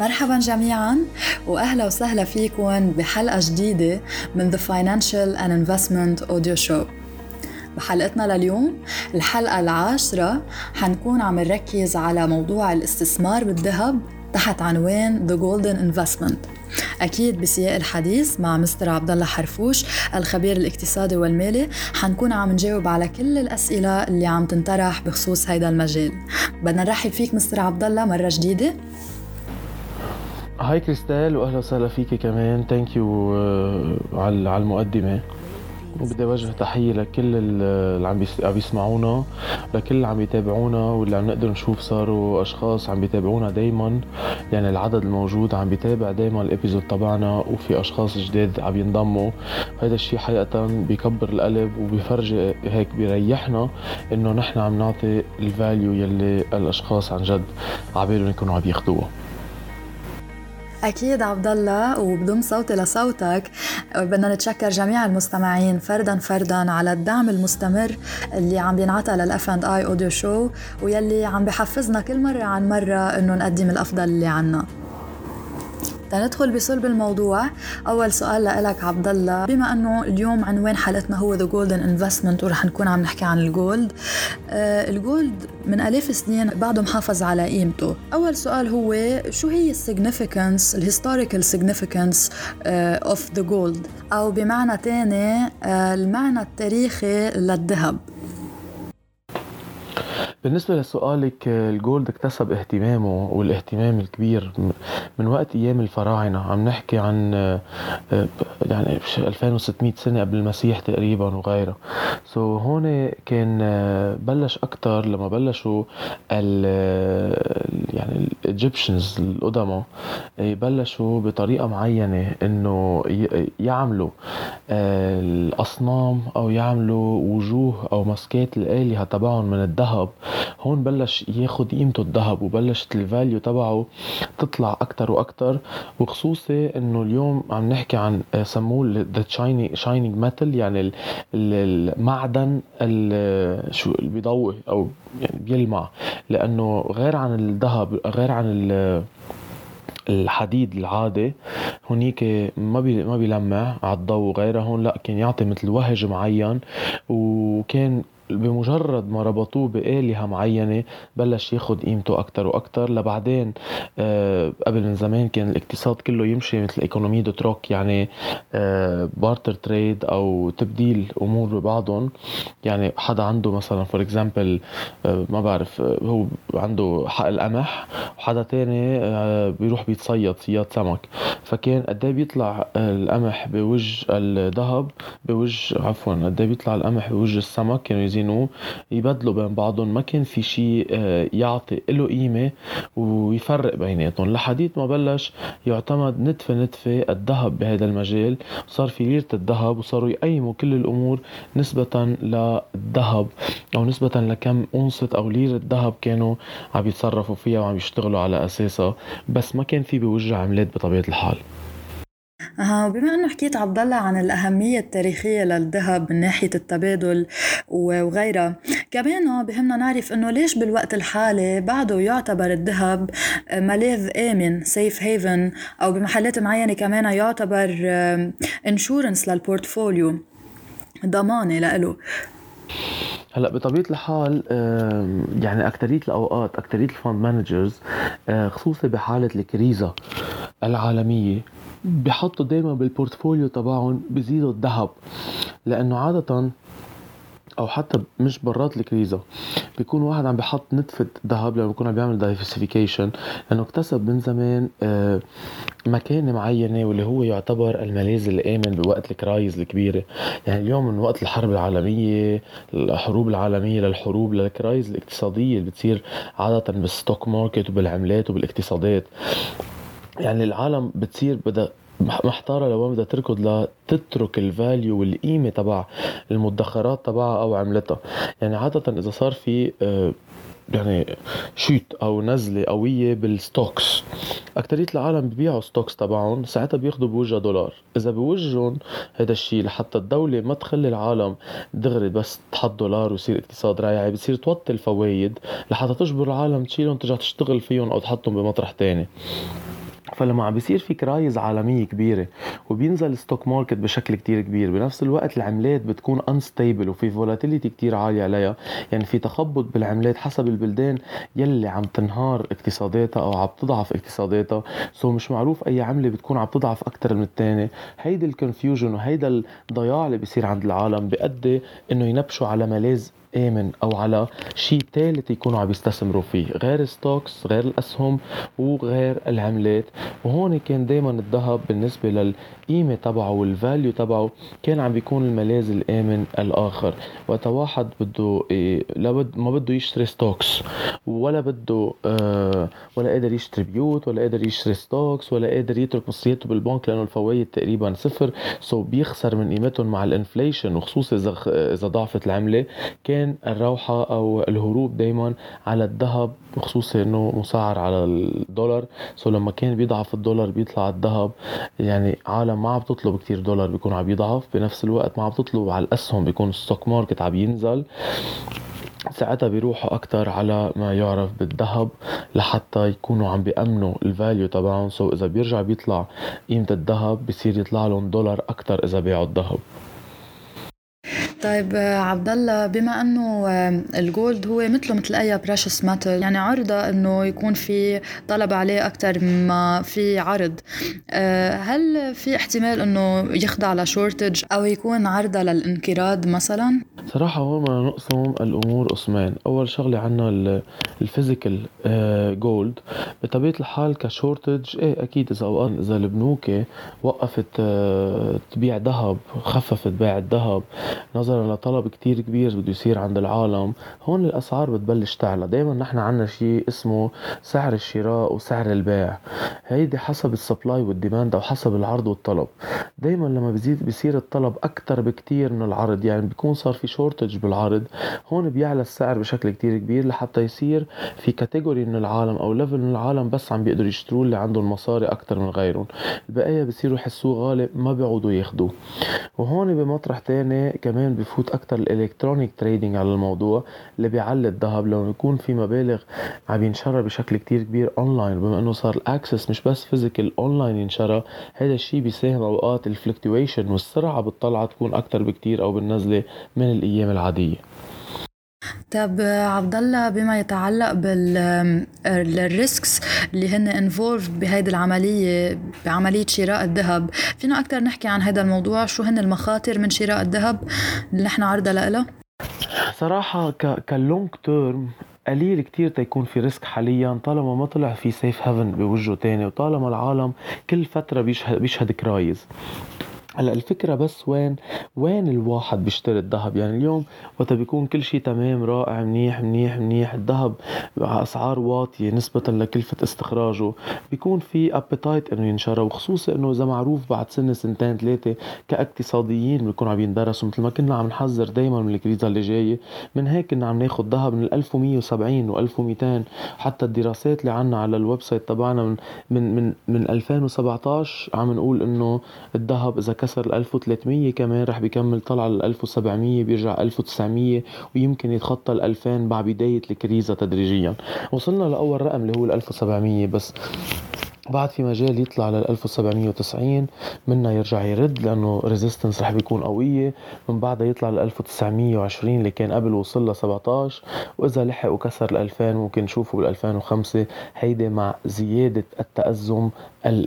مرحبا جميعا واهلا وسهلا فيكم بحلقة جديدة من The Financial and Investment Audio Show. بحلقتنا لليوم الحلقة العاشرة حنكون عم نركز على موضوع الاستثمار بالذهب تحت عنوان The Golden Investment. أكيد بسياق الحديث مع مستر عبد الله حرفوش الخبير الاقتصادي والمالي. حنكون عم نجاوب على كل الأسئلة اللي عم تنطرح بخصوص هيدا المجال. بدنا نرحب فيك مستر عبد الله مرة جديدة. Hi كريستال وأهلا وسهلا فيكي كمان. thank you على المقدمة. وبدي أوجه تحية لكل اللي عم بيسمعونا لكل اللي عم يتابعونا واللي عم نقدر نشوف صاروا أشخاص عم بيتابعونا دايما. يعني العدد الموجود عم بيتابع دايما ال episode تبعنا وفي أشخاص جداد عم ينضموا. هذا الشيء حقيقه بيكبر القلب وبيفرجي هيك بيريحنا إنه نحن عم نعطي ال value يلي الأشخاص عن جد عبالهم يكونوا عم ياخذوها أكيد عبد الله وبضم صوتي لصوتك بدنا نتشكر جميع المستمعين فردا فردا على الدعم المستمر اللي عم بينعطى لل F and I audio show ويلي عم بحفزنا كل مرة عن مرة إنه نقدم الأفضل اللي عنا. تندخل بصلب الموضوع. أول سؤال لك عبد الله بما أنه اليوم عنوان حلقتنا هو The Golden Investment ورح نكون عم نحكي عن ال gold آه ال gold من آلاف السنين بعده محافظ على قيمته. أول سؤال هو شو هي ال significance ال historical significance of the gold أو بمعنى تاني آه المعنى التاريخي للذهب. بالنسبة لسؤالك ال gold اكتسب اهتمامه والاهتمام الكبير من وقت أيام الفراعنة. عم نحكي عن يعني 2600 سنة قبل المسيح تقريبا وغيرها so هون كان بلش أكثر لما بلشوا ال يعني ال Egyptians القدماء بلشوا بطريقة معينة إنه يعملوا الأصنام أو يعملوا وجوه أو مسكات الآلهة تبعهم من الذهب هون بلش ياخد قيمته الذهب وبلشت ال value تبعه تطلع أكثر وأكثر وخصوصي إنه اليوم عم نحكي عن سموه the shining metal يعني المعدن شو اللي بيضوي أو يعني بيلمع. لأنه غير عن الذهب غير عن الحديد العادي هونيك ما بي ما بيلمع على الضوء غيره هون. لا كان يعطي مثل وهج معين. وكان بمجرد ما ربطوه بآلهة معينة بلش ياخد قيمته أكتر وأكتر. لبعدين آه قبل من زمان كان الاقتصاد كله يمشي مثل économie de troc يعني آه barter trade أو تبديل أمور ببعضهم. يعني حدا عنده مثلا for example آه ما بعرف آه هو عنده حق القمح وحدا تاني آه بيروح بيتصيد صياد سمك. فكان قد إيه بيطلع القمح بوجه الذهب بوجه عفوا قد إيه بيطلع القمح بوجه السمك كانوا يزينوه يبدلوا بين بعضهم. ما كان في شيء يعطي له قيمة ويفرق بيناتهم. لحديت ما بلش يعتمد نتفة نتفة الذهب بهذا المجال. صار في ليرة الذهب وصاروا يقيموا كل الأمور نسبة للذهب أو نسبة لكم أونصة أو ليرة ذهب كانوا عم يتصرفوا فيها وعم يشتغلوا على أساسها. بس ما كان في بوجه عملات بطبيعة الحال. أها بما أنه حكيت عبد الله عن الأهمية التاريخية للذهب من ناحية التبادل وغيرها كمان بهمنا نعرف إنه ليش بالوقت الحالي بعده يعتبر الذهب ملاذ آمن safe haven أو بمحلات معينة كمان يعتبر insurance لل portfolio ضمانة لإله. هلأ بطبيعة الحال يعني اكثريه الأوقات اكثريه ال fund managers خصوصي بحالة الكريزة العالمية بحطوا دايما بال portfolio تبعهم بزيدوا الذهب لأنه عادة أو حتى مش برات الكريزه بيكون واحد عم بحط نتفة ذهب لما بيكون عم بيعمل diversification لأنه اكتسب من زمان مكانة معينة واللي هو يعتبر الملاذ الآمن بوقت ال crisis الكبيرة. يعني اليوم من وقت الحرب العالمية الحروب العالمية للحروب لل crisis الاقتصادية اللي بتصير عادة بال stock market وبالعملات وبالاقتصادات. يعني العالم بتصير بدها محتارة لوين بدها تركض لتترك ال value والقيمة تبع المدخرات تبعها أو عملتها. يعني عادة إذا صار في يعني shift أو نزلة قوية بال stocks أكترية العالم ببيعوا stocks تبعهم ساعتها بياخذوا بوجهها دولار. إذا بوجهن هذا الشيء لحتى الدولة ما تخلي العالم دغري بس تحط دولار ويصير اقتصاد ريعي بتصير توطي الفوايد لحتى تجبر العالم تشيلهم ترجع تشتغل فيهم أو تحطهم بمطرح تاني. فلما عم بيصير في crisis عالمية كبيرة وبينزل ال stock market بشكل كتير كبير بنفس الوقت العملات بتكون unstable وفي volatility كتير عالية عليها يعني في تخبط بالعملات حسب البلدان يلي عم تنهار اقتصاداتها أو عم تضعف اقتصاداتها. so مش معروف أي عملة بتكون عم تضعف أكثر من الثانية هيدي ال confusion وهيدا الضياع اللي بيصير عند العالم بيؤدي إنه ينبشوا على ملاذ آمن أو على شيء ثالث يكونوا عم يستثمروا فيه غير stocks غير الأسهم وغير العملات. وهون كان دايما الذهب بالنسبة للقيمة تبعه وال value تبعه كان عم بيكون الملاذ الآمن الآخر. وقت واحد بده إيه لابد ما بده يشتري stocks ولا بده آه ولا قادر يشتري بيوت ولا قادر يشتري stocks ولا قادر يترك مصرياته بالبنك لأنه الفوائد تقريبا صفر. so بيخسر من قيمتهم مع ال inflation وخصوصا إذا إذا ضعفت العملة. كان كان الروحة أو الهروب دايما على الذهب بخصوص إنه مسعر على الدولار. so لما كان بيضعف الدولار بيطلع الذهب. يعني عالم ما عم تطلب كتير دولار بيكون عم يضعف. بنفس الوقت ما عم تطلب على الأسهم بيكون ال stock market عم ينزل. ساعتها بيروحوا أكثر على ما يعرف بالذهب لحتى يكونوا عم بيأمنوا ال value تبعهم. so إذا بيرجع بيطلع قيمة الذهب بصير يطلع لهم دولار أكثر إذا باعوا الذهب. طيب عبد الله بما أنه ال gold هو مثله مثل أي precious metal يعني عرضة إنه يكون في طلب عليه أكثر ما في عرض آه، هل في احتمال إنه يخضع ل shortage أو يكون عرضة للانقراض مثلا؟ صراحة هون بدنا نقسم الأمور قسمين، أول شغلة عنا ال physical gold آه، بطبيعة الحال ك shortage إيه أكيد إذا أوقات إذا البنوك وقفت آه، تبيع ذهب خففت بيع الذهب نظرا لطلب كتير كبير بده يصير عند العالم هون الأسعار بتبلش تعلى. دايما نحن عنا شيء اسمه سعر الشراء وسعر البيع. هيدي حسب ال supply وال demand أو حسب العرض والطلب. دايما لما بزيد بيصير الطلب أكتر بكتير من العرض يعني بيكون صار في shortage بالعرض هون بيعلى السعر بشكل كتير كبير لحتى يصير في category من العالم أو level من العالم بس عم بيقدروا يشتروا اللي عندهم مصاري أكتر من غيرهم. البقية بصيروا يحسوه غالي ما بيعودوا ياخدوه. وهون بمطرح تاني كمان بفوت أكتر ال electronic trading على الموضوع اللي بيعلي الذهب. لما يكون في مبالغ عم ينشرى بشكل كتير كبير أونلاين بما إنه صار ال access مش بس physical online ينشرى هذا الشيء بيساهم أوقات ال fluctuation والسرعة بالطلعة تكون أكتر بكتير أو بالنزلة من الأيام العادية. طب عبد الله بما يتعلق بال risks اللي هن involved بهيدي العملية بعملية شراء الذهب فينا أكثر نحكي عن هذا الموضوع شو هن المخاطر من شراء الذهب اللي نحن عرضة لها صراحة ك long term قليل كتير تيكون في risk حاليا طالما ما طلع في safe haven بوجهه تاني وطالما العالم كل فترة بيشهد, بيشهد crisis. هلأ الفكرة بس وين وين الواحد بيشتري الذهب؟ يعني اليوم وقت بيكون كل شيء تمام رائع منيح منيح منيح الذهب اسعار واطية نسبة لكلفة استخراجه بيكون في appetite إنه ينشرى وخصوصي إنه إذا معروف بعد سنة سنتين ثلاثة كاقتصاديين بيكون عم يندرسوا مثل ما كنا عم نحذر دايما من ال crisis اللي جاية من هيك كنا عم ناخذ ذهب من 1170 و 1200 حتى الدراسات اللي عنا على ال website تبعنا من من من من 2017 عم نقول إنه الذهب إذا كسر ال 1300 كمان رح بيكمل طلع لل 1700 بيرجع 1900 ويمكن يتخطى ال 2000 مع بداية الكريزة تدريجيا. وصلنا لأول رقم اللي هو ال 1700 بس. بعد في مجال يطلع لل 1790 منها يرجع يرد لأنه ريزيستنس رح بيكون قوية. من بعدها يطلع لل 1920 اللي كان قبل وصل ل 17 وإذا لحق وكسر ال 2000 ممكن نشوفه بال 2005 هيدي مع زيادة التأزم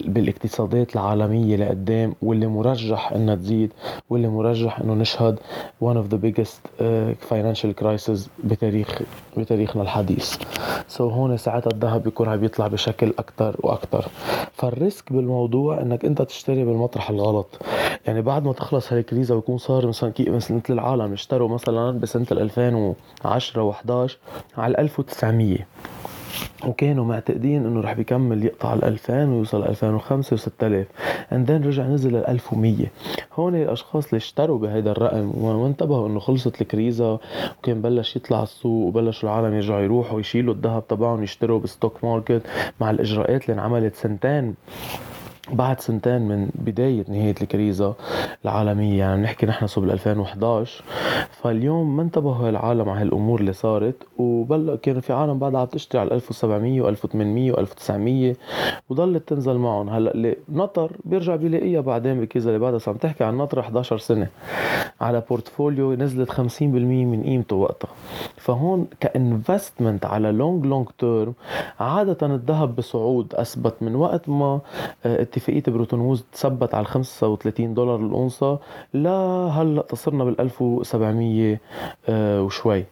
بالاقتصادات العالمية لقدام واللي مرجح إنها تزيد واللي مرجح إنه نشهد one of the biggest uh, financial crisis بتاريخ بتاريخنا الحديث. so so هون ساعتها الذهب بيكون عم يطلع بشكل أكثر وأكثر فال risk بالموضوع إنك أنت تشتري بالمطرح الغلط. يعني بعد ما تخلص هالكريزة ويكون صار مثلا مثل العالم اشتروا مثلا بسنة 2010 و11 على 1900 وكانوا معتقدين إنه رح بيكمل يقطع ال 2000 ويوصل 2005 و 6000 and then رجع نزل ل 1100 هون الأشخاص اللي اشتروا بهيدا الرقم وانتبهوا إنه خلصت الكريزة وكان بلش يطلع السوق وبلشوا العالم يرجعوا يروحوا يشيلوا الذهب تبعهم يشتروا بال stock market مع الإجراءات اللي انعملت سنتين. بعد سنتين من بداية نهاية الكريزة العالمية يعني بنحكي نحن صوب 2011 فاليوم ما انتبهوا العالم على هالأمور اللي صارت وبل كانوا في عالم بعدها عم تشتري على 1700 و1800 و1900 وضلت تنزل معهم. هلأ اللي نطر بيرجع بيلاقيها بعدين بالكريزة اللي بعدها. عم تحكي عن نطر 11 سنة. على portfolio نزلت 50% من قيمته وقتها. فهون ك investment على long long term عادة الذهب بصعود أثبت من وقت ما آه، اتفاقية بريتون وودز تثبت على 35 دولار الأونصة لهلا لصرنا بال 1700 آه، وشوي.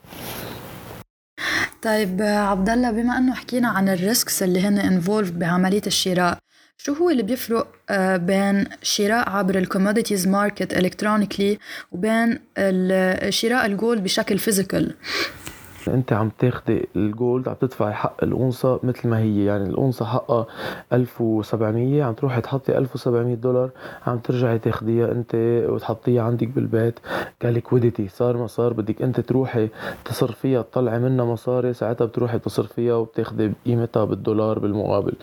طيب عبد الله بما أنه حكينا عن ال risks اللي هن involved بعملية الشراء شو هو اللي بيفرق آه، بين شراء عبر ال commodities market electronically وبين شراء ال gold بشكل physical انت عم تاخدي ال gold عم تدفعي حق الأونصة مثل ما هي. يعني الأونصة حقها 1700 عم تروحي تحطي 1700 دولار عم ترجعي تاخديها انت وتحطيها عندك بالبيت. ك liquidity صار ما صار بدك انت تروحي تصرفيها تطلعي منها مصاري ساعتها بتروحي تصرفيها وبتاخدي قيمتها بالدولار بالمقابل.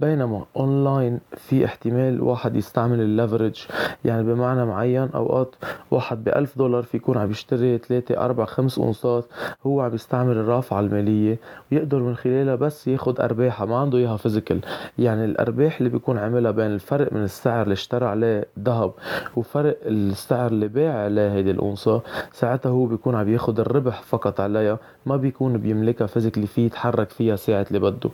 بينما اونلاين في احتمال واحد يستعمل ال leverage يعني بمعنى معين أوقات واحد ب 1000 دولار في يكون عم يشتري 3 4 5 اونصات هو عم يستعمل الرافعة المالية ويقدر من خلالها بس ياخد أرباحها ما عنده إياها physical. يعني الأرباح اللي بيكون عاملها بين الفرق من السعر اللي اشترى عليه ذهب وفرق السعر اللي باع عليه هيدي الأونصة ساعتها هو بيكون عم ياخد الربح فقط عليها ما بيكون بيملكها physically فيه يتحرك فيها ساعة اللي بده.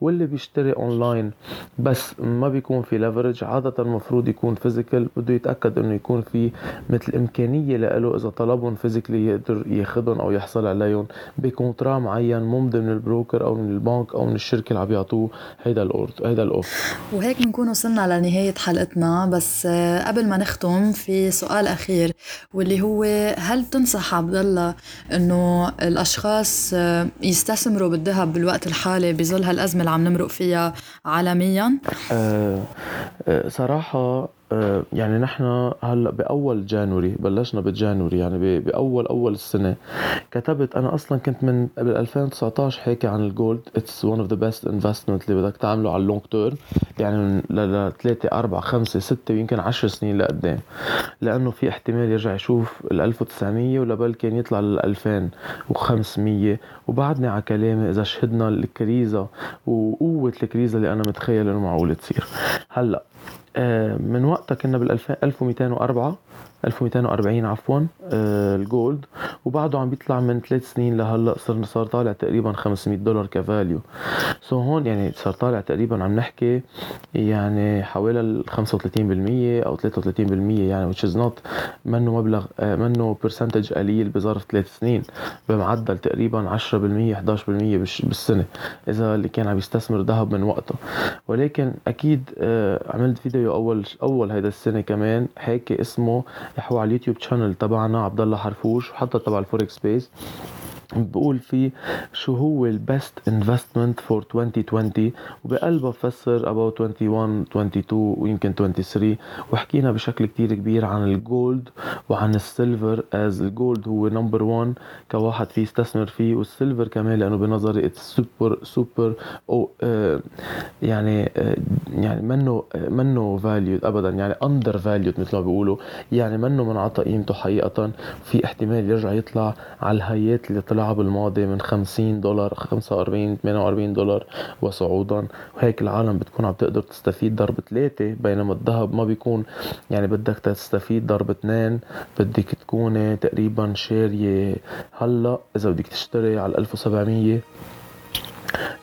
واللي بيشتري أونلاين بس ما بيكون في leverage عادة المفروض يكون physical بده يتأكد إنه يكون في مثل إمكانية له إذا طلبهم physically يقدر ياخدهم أو يحصل عليهم. ب contrat معين ممضي من ال broker أو من البنك أو من الشركة اللي عم يعطوه هيدا الاورد هيدا الاوف وهيك بنكون وصلنا لنهاية حلقتنا بس قبل ما نختم في سؤال أخير واللي هو هل تنصح عبد الله إنه الأشخاص يستثمروا بالذهب بالوقت الحالي بظل هالأزمة اللي عم نمرق فيها عالميا؟ أه, آه، صراحة يعني نحن هلا بأول جانوري بلشنا بجانوري يعني بأول أول السنة كتبت أنا أصلا كنت من قبل 2019 حاكي عن ال gold it's one of the best investment اللي بدك تعمله على ال long term يعني من ل 3 4 5 6 ويمكن 10 سنين لقدام. لأنه في احتمال يرجع يشوف ال 1900 ولا بل كان يطلع لل 2500 وبعدني على كلامي إذا شهدنا الكريزة وقوة الكريزة اللي أنا متخيل إنه معقول تصير. هلأ آه، من وقتها كنا بال 1204 1240 عفوا آه ال gold. وبعده عم بيطلع من ثلاث سنين لهلا صار صار طالع تقريبا 500 دولار ك value so so هون يعني صار طالع تقريبا عم نحكي يعني حوالي ال 35% أو 33% يعني which is not منه مبلغ آه منه percentage قليل بظرف ثلاث سنين بمعدل تقريبا 10% 11% بالسنة إذا اللي كان عم يستثمر ذهب من وقتها ولكن أكيد آه عملت فيديو أول أول هيدا السنة كمان حاكي اسمه يحوى على ال YouTube channel تبعنا عبد الله حرفوش وحتى about forex space. بقول فيه شو هو ال best investment for 2020 وبقلبه بفسر about 21 22 ويمكن 23 وحكينا بشكل كتير كبير عن ال gold وعن ال silver as ال gold هو number 1 كواحد فيه يستثمر فيه وال silver كمان لأنه بنظري it's super super أو يعني آه يعني منه منه valued ابدا يعني undervalued مثل ما بيقولوا يعني منه منعطى قيمته حقيقه في احتمال يرجع يطلع على ال highات اللي طلع طلع بالماضي من 50 دولار 45 48 دولار وصعودا. وهيك العالم بتكون عم تقدر تستفيد ضرب ثلاثة بينما الذهب ما بيكون. يعني بدك تستفيد ضرب اثنين بدك تكوني تقريبا شارية. هلأ إذا بدك تشتري على 1700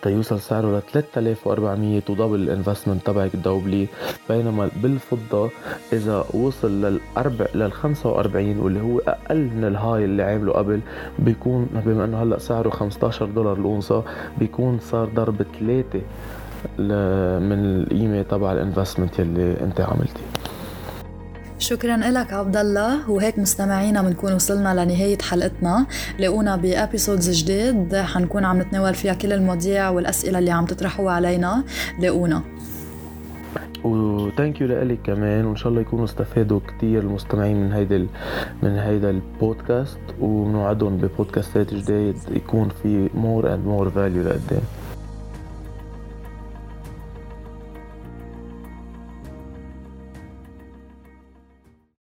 تيوصل سعره ل 3400 ودبل ال investment تبعك double بينما بالفضة إذا وصل للأربع لل 45 واللي هو أقل من ال high اللي عامله قبل بيكون بما إنه هلأ سعره 15 دولار الأونصة بيكون صار ضرب ثلاثة من القيمة تبع ال investment يلي أنت عملتيه. شكرا لك عبد الله وهيك مستمعينا بنكون وصلنا لنهاية حلقتنا. لاقونا ب episodes جديد. حنكون عم نتناول فيها كل المواضيع والأسئلة اللي عم تطرحوها علينا. لاقونا و thank you لك كمان. وإن شاء الله يكونوا استفادوا كثير المستمعين من هيدا من هيدا البودكاست. وبنوعدهم ب podcastات جديد يكون في more and more value لقدام.